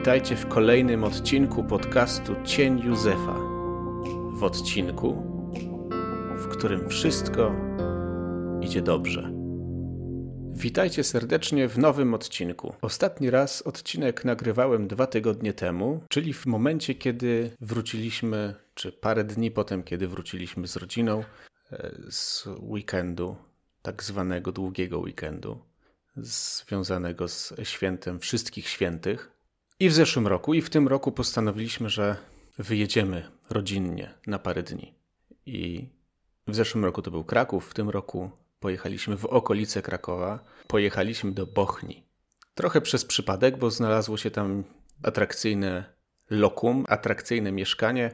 Witajcie w kolejnym odcinku podcastu Cień Józefa. W odcinku, w którym wszystko idzie dobrze. Witajcie serdecznie w nowym odcinku. Ostatni raz odcinek nagrywałem dwa tygodnie temu, czyli w momencie, kiedy wróciliśmy, czy parę dni potem, kiedy wróciliśmy z rodziną e, z weekendu, tak zwanego długiego weekendu, związanego z świętem Wszystkich Świętych. I w zeszłym roku, i w tym roku postanowiliśmy, że wyjedziemy rodzinnie na parę dni. I w zeszłym roku to był Kraków, w tym roku pojechaliśmy w okolice Krakowa. Pojechaliśmy do Bochni. Trochę przez przypadek, bo znalazło się tam atrakcyjne lokum, atrakcyjne mieszkanie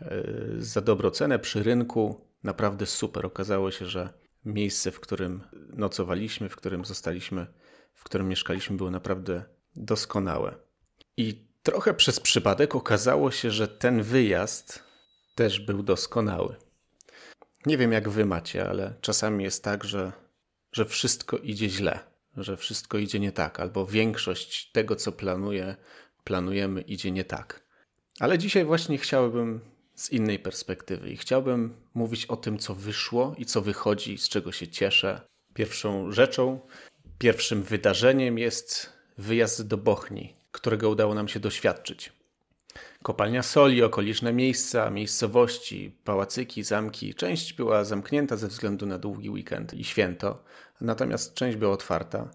e, za dobrą cenę przy rynku. Naprawdę super. Okazało się, że miejsce, w którym nocowaliśmy, w którym zostaliśmy, w którym mieszkaliśmy, było naprawdę doskonałe. I trochę przez przypadek okazało się, że ten wyjazd też był doskonały. Nie wiem, jak wy macie, ale czasami jest tak, że, że wszystko idzie źle, że wszystko idzie nie tak, albo większość tego, co planuje, planujemy, idzie nie tak. Ale dzisiaj właśnie chciałbym z innej perspektywy i chciałbym mówić o tym, co wyszło i co wychodzi, z czego się cieszę. Pierwszą rzeczą, pierwszym wydarzeniem jest wyjazd do Bochni, którego udało nam się doświadczyć. Kopalnia soli, okoliczne miejsca, miejscowości, pałacyki, zamki. Część była zamknięta ze względu na długi weekend i święto, natomiast część była otwarta.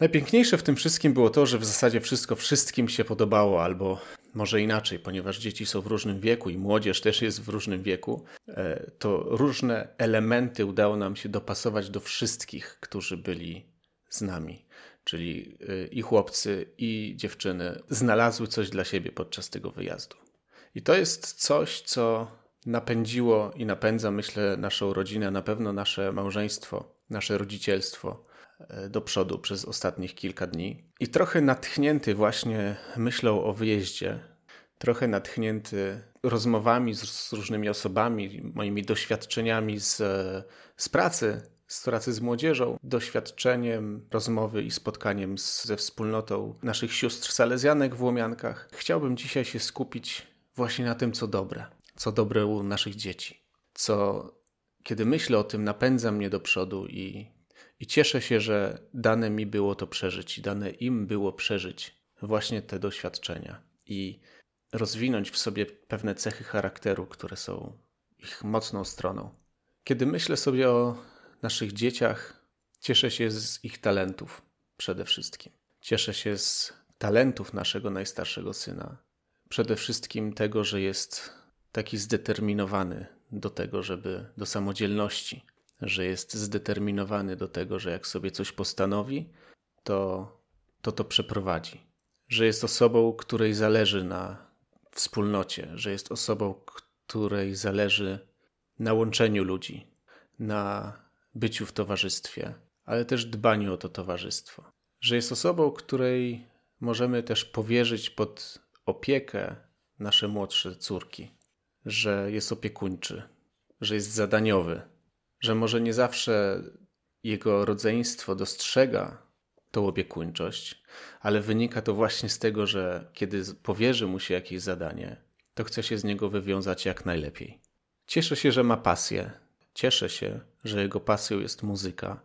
Najpiękniejsze w tym wszystkim było to, że w zasadzie wszystko wszystkim się podobało, albo może inaczej, ponieważ dzieci są w różnym wieku i młodzież też jest w różnym wieku, e, to różne elementy udało nam się dopasować do wszystkich, którzy byli z nami czyli y, i chłopcy, i dziewczyny, znalazły coś dla siebie podczas tego wyjazdu. I to jest coś, co napędziło i napędza, myślę, naszą rodzinę, na pewno nasze małżeństwo, nasze rodzicielstwo e, do przodu przez ostatnich kilka dni. I trochę natchnięty właśnie myślą o wyjeździe, trochę natchnięty rozmowami z, z różnymi osobami, moimi doświadczeniami z, z pracy, z pracy z młodzieżą, doświadczeniem rozmowy i spotkaniem z, ze wspólnotą naszych sióstr salezjanek w Łomiankach, chciałbym dzisiaj się skupić właśnie na tym, co dobre, co dobre u naszych dzieci, co kiedy myślę o tym, napędza mnie do przodu i, i cieszę się, że dane mi było to przeżyć i dane im było przeżyć właśnie te doświadczenia i rozwinąć w sobie pewne cechy charakteru, które są ich mocną stroną. Kiedy myślę sobie o naszych dzieciach, cieszę się z ich talentów przede wszystkim. Cieszę się z talentów naszego najstarszego syna. Przede wszystkim tego, że jest taki zdeterminowany do tego, żeby do samodzielności, że jest zdeterminowany do tego, że jak sobie coś postanowi, to to, to przeprowadzi. Że jest osobą, której zależy na wspólnocie, że jest osobą, której zależy na łączeniu ludzi, na byciu w towarzystwie, ale też dbaniu o to towarzystwo. Że jest osobą, której możemy też powierzyć pod opiekę nasze młodsze córki, że jest opiekuńczy, że jest zadaniowy, że może nie zawsze jego rodzeństwo dostrzega tą opiekuńczość, ale wynika to właśnie z tego, że kiedy powierzy mu się jakieś zadanie, to chce się z niego wywiązać jak najlepiej. Cieszę się, że ma pasję, Cieszę się, że jego pasją jest muzyka,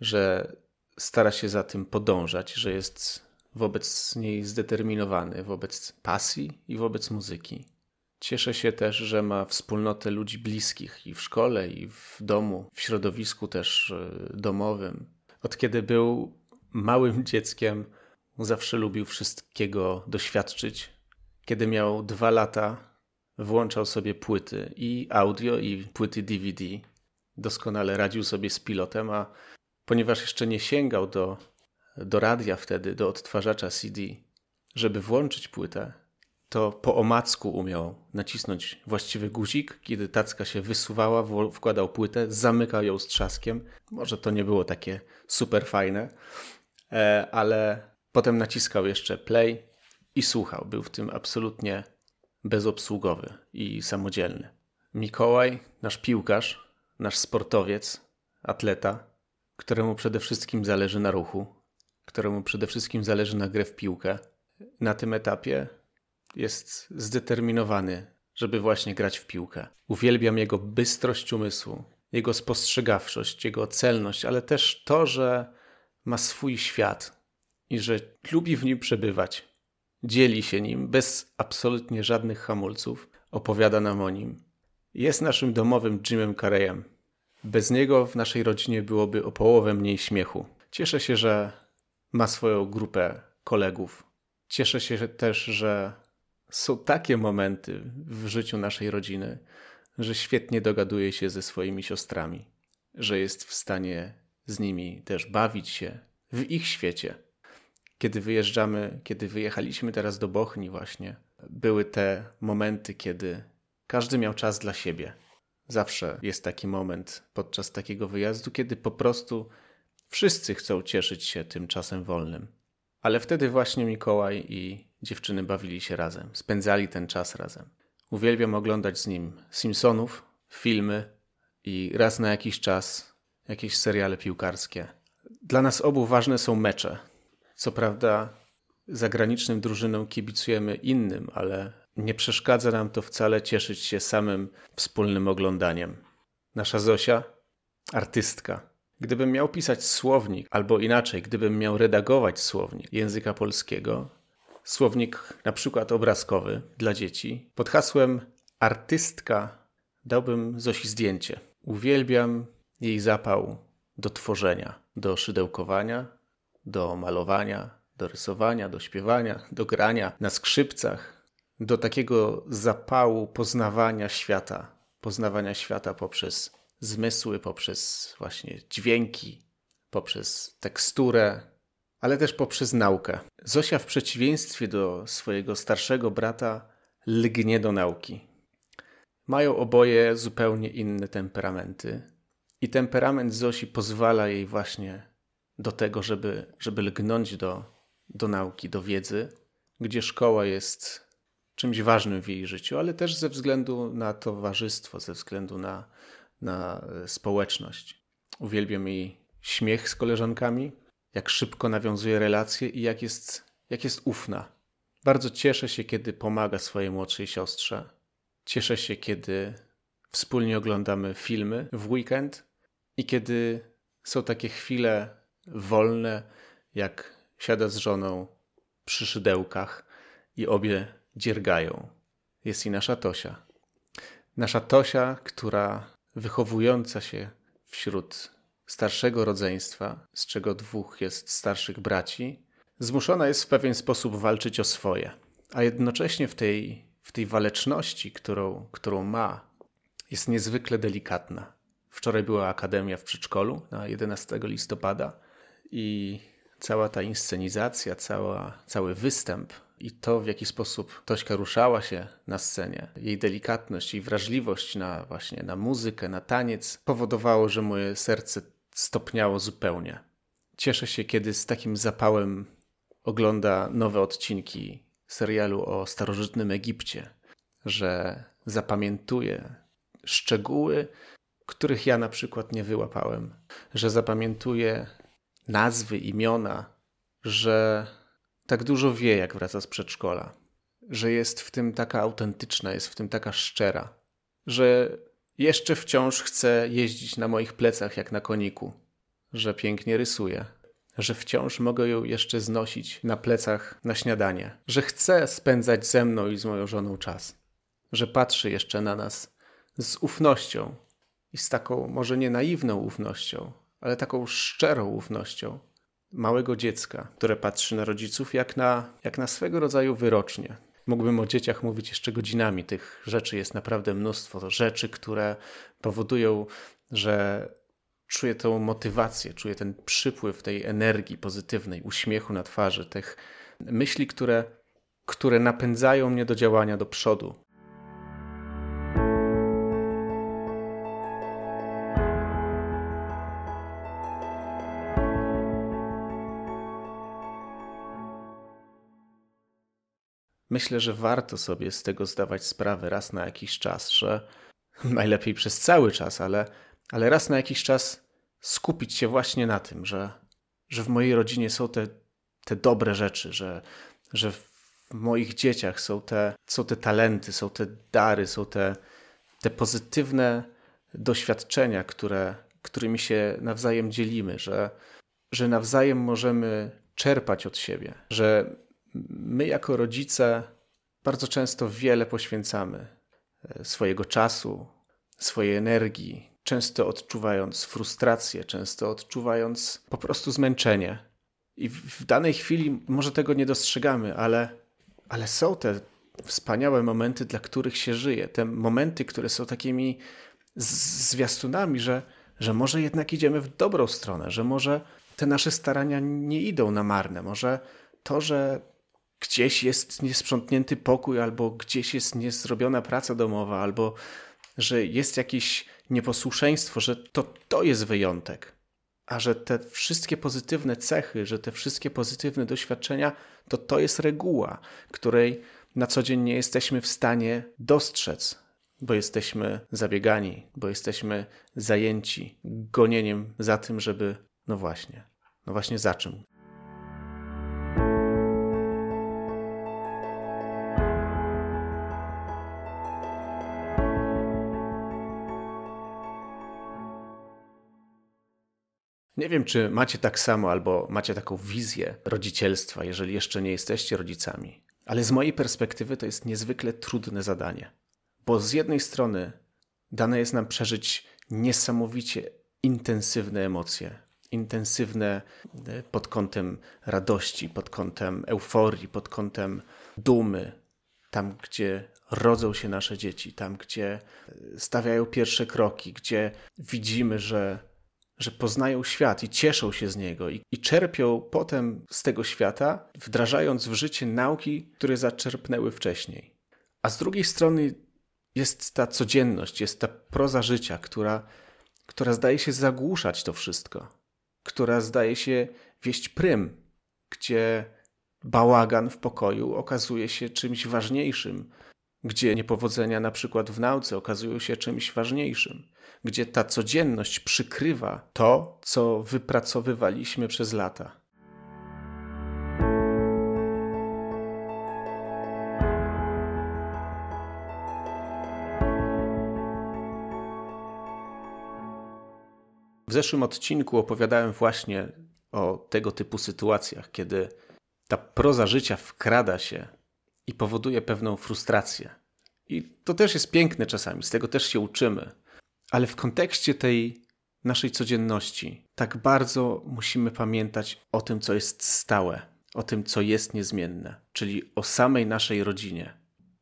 że stara się za tym podążać, że jest wobec niej zdeterminowany, wobec pasji i wobec muzyki. Cieszę się też, że ma wspólnotę ludzi bliskich i w szkole, i w domu, w środowisku też e, domowym. Od kiedy był małym dzieckiem, zawsze lubił wszystkiego doświadczyć. Kiedy miał dwa lata, włączał sobie płyty i audio, i płyty DVD. Doskonale radził sobie z pilotem, a ponieważ jeszcze nie sięgał do, do radia wtedy, do odtwarzacza CD, żeby włączyć płytę, to po omacku umiał nacisnąć właściwy guzik. Kiedy tacka się wysuwała, wkładał płytę, zamykał ją z trzaskiem. Może to nie było takie super fajne, e, ale potem naciskał jeszcze play i słuchał. Był w tym absolutnie bezobsługowy i samodzielny. Mikołaj, nasz piłkarz, nasz sportowiec, atleta, któremu przede wszystkim zależy na ruchu, któremu przede wszystkim zależy na grę w piłkę, na tym etapie jest zdeterminowany, żeby właśnie grać w piłkę. Uwielbiam jego bystrość umysłu, jego spostrzegawczość, jego celność, ale też to, że ma swój świat i że lubi w nim przebywać. Dzieli się nim bez absolutnie żadnych hamulców, opowiada nam o nim. Jest naszym domowym Jimem Carreyem. Bez niego w naszej rodzinie byłoby o połowę mniej śmiechu. Cieszę się, że ma swoją grupę kolegów. Cieszę się też, że są takie momenty w życiu naszej rodziny, że świetnie dogaduje się ze swoimi siostrami, że jest w stanie z nimi też bawić się w ich świecie. Kiedy wyjeżdżamy, kiedy wyjechaliśmy teraz do Bochni, właśnie, były te momenty, kiedy każdy miał czas dla siebie. Zawsze jest taki moment podczas takiego wyjazdu, kiedy po prostu wszyscy chcą cieszyć się tym czasem wolnym. Ale wtedy właśnie Mikołaj i dziewczyny bawili się razem, spędzali ten czas razem. Uwielbiam oglądać z nim Simpsonów, filmy i raz na jakiś czas jakieś seriale piłkarskie. Dla nas obu ważne są mecze. Co prawda, zagranicznym drużynom kibicujemy innym, ale nie przeszkadza nam to wcale cieszyć się samym wspólnym oglądaniem. Nasza Zosia, artystka. Gdybym miał pisać słownik, albo inaczej, gdybym miał redagować słownik języka polskiego, słownik na przykład obrazkowy dla dzieci, pod hasłem artystka dałbym Zosi zdjęcie. Uwielbiam jej zapał do tworzenia, do szydełkowania, do malowania, do rysowania, do śpiewania, do grania na skrzypcach, do takiego zapału poznawania świata, poznawania świata poprzez zmysły, poprzez właśnie dźwięki, poprzez teksturę, ale też poprzez naukę. Zosia w przeciwieństwie do swojego starszego brata lgnie do nauki. Mają oboje zupełnie inne temperamenty i temperament Zosi pozwala jej właśnie do tego, żeby, żeby lgnąć do, do nauki, do wiedzy, gdzie szkoła jest czymś ważnym w jej życiu, ale też ze względu na towarzystwo, ze względu na, na społeczność. Uwielbiam jej śmiech z koleżankami, jak szybko nawiązuje relacje i jak jest, jak jest ufna. Bardzo cieszę się, kiedy pomaga swojej młodszej siostrze. Cieszę się, kiedy wspólnie oglądamy filmy w weekend i kiedy są takie chwile wolne, jak siada z żoną przy szydełkach i obie dziergają. Jest i nasza Tosia. Nasza Tosia, która wychowująca się wśród starszego rodzeństwa, z czego dwóch jest starszych braci, zmuszona jest w pewien sposób walczyć o swoje, a jednocześnie w tej, w tej waleczności, którą, którą ma, jest niezwykle delikatna. Wczoraj była akademia w przedszkolu na 11 listopada i cała ta inscenizacja, cała, cały występ i to, w jaki sposób Tośka ruszała się na scenie, jej delikatność, jej wrażliwość na właśnie na muzykę, na taniec, powodowało, że moje serce stopniało zupełnie. Cieszę się, kiedy z takim zapałem ogląda nowe odcinki serialu o starożytnym Egipcie, że zapamiętuje szczegóły, których ja na przykład nie wyłapałem, że zapamiętuje nazwy, imiona, że tak dużo wie, jak wraca z przedszkola, że jest w tym taka autentyczna, jest w tym taka szczera, że jeszcze wciąż chce jeździć na moich plecach jak na koniku, że pięknie rysuje, że wciąż mogę ją jeszcze znosić na plecach na śniadanie, że chce spędzać ze mną i z moją żoną czas, że patrzy jeszcze na nas z ufnością i z taką może nie naiwną ufnością, ale taką szczerą ufnością małego dziecka, które patrzy na rodziców jak na, jak na swego rodzaju wyrocznie. Mógłbym o dzieciach mówić jeszcze godzinami. Tych rzeczy jest naprawdę mnóstwo. Rzeczy, które powodują, że czuję tą motywację, czuję ten przypływ tej energii pozytywnej, uśmiechu na twarzy, tych myśli, które, które napędzają mnie do działania do przodu, Myślę, że warto sobie z tego zdawać sprawę raz na jakiś czas, że najlepiej przez cały czas, ale, ale raz na jakiś czas skupić się właśnie na tym, że, że w mojej rodzinie są te, te dobre rzeczy, że, że w moich dzieciach są te, są te talenty, są te dary, są te, te pozytywne doświadczenia, które, którymi się nawzajem dzielimy, że, że nawzajem możemy czerpać od siebie, że my jako rodzice bardzo często wiele poświęcamy e, swojego czasu, swojej energii, często odczuwając frustrację, często odczuwając po prostu zmęczenie. I w danej chwili może tego nie dostrzegamy, ale, ale są te wspaniałe momenty, dla których się żyje. Te momenty, które są takimi zwiastunami, że, że może jednak idziemy w dobrą stronę, że może te nasze starania nie idą na marne. Może to, że gdzieś jest niesprzątnięty pokój, albo gdzieś jest niezrobiona praca domowa, albo że jest jakieś nieposłuszeństwo, że to to jest wyjątek. A że te wszystkie pozytywne cechy, że te wszystkie pozytywne doświadczenia, to to jest reguła, której na co dzień nie jesteśmy w stanie dostrzec, bo jesteśmy zabiegani, bo jesteśmy zajęci gonieniem za tym, żeby, no właśnie, no właśnie za czym? Nie wiem, czy macie tak samo albo macie taką wizję rodzicielstwa, jeżeli jeszcze nie jesteście rodzicami, ale z mojej perspektywy to jest niezwykle trudne zadanie, bo z jednej strony dane jest nam przeżyć niesamowicie intensywne emocje, intensywne e, pod kątem radości, pod kątem euforii, pod kątem dumy, tam gdzie rodzą się nasze dzieci, tam gdzie e, stawiają pierwsze kroki, gdzie widzimy, że że poznają świat i cieszą się z niego i, i, czerpią potem z tego świata, wdrażając w życie nauki, które zaczerpnęły wcześniej. A z drugiej strony jest ta codzienność, jest ta proza życia, która, która zdaje się zagłuszać to wszystko, która zdaje się wieść prym, gdzie bałagan w pokoju okazuje się czymś ważniejszym, gdzie niepowodzenia na przykład w nauce okazują się czymś ważniejszym gdzie ta codzienność przykrywa to, co wypracowywaliśmy przez lata. W zeszłym odcinku opowiadałem właśnie o tego typu sytuacjach, kiedy ta proza życia wkrada się i powoduje pewną frustrację. I to też jest piękne czasami, z tego też się uczymy. Ale w kontekście tej naszej codzienności tak bardzo musimy pamiętać o tym, co jest stałe, o tym, co jest niezmienne, czyli o samej naszej rodzinie,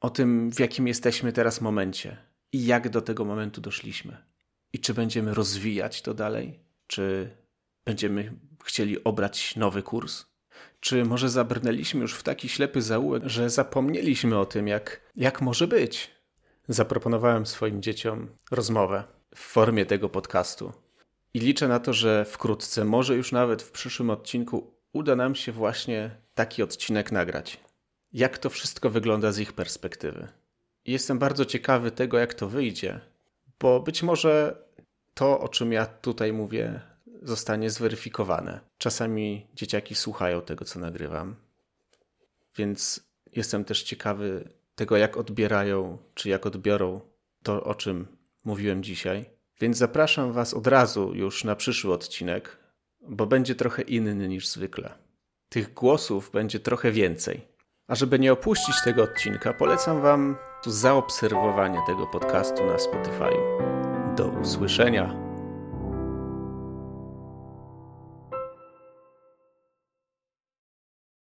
o tym, w jakim jesteśmy teraz momencie i jak do tego momentu doszliśmy. I czy będziemy rozwijać to dalej, czy będziemy chcieli obrać nowy kurs? Czy może zabrnęliśmy już w taki ślepy zaułek, że zapomnieliśmy o tym, jak, jak może być? Zaproponowałem swoim dzieciom rozmowę w formie tego podcastu. I liczę na to, że wkrótce, może już nawet w przyszłym odcinku, uda nam się właśnie taki odcinek nagrać. Jak to wszystko wygląda z ich perspektywy. Jestem bardzo ciekawy tego, jak to wyjdzie, bo być może to, o czym ja tutaj mówię, zostanie zweryfikowane. Czasami dzieciaki słuchają tego, co nagrywam, więc jestem też ciekawy tego, jak odbierają, czy jak odbiorą to, o czym mówiłem dzisiaj. Więc zapraszam Was od razu już na przyszły odcinek, bo będzie trochę inny niż zwykle. Tych głosów będzie trochę więcej. A żeby nie opuścić tego odcinka, polecam Wam tu zaobserwowanie tego podcastu na Spotify. Do usłyszenia.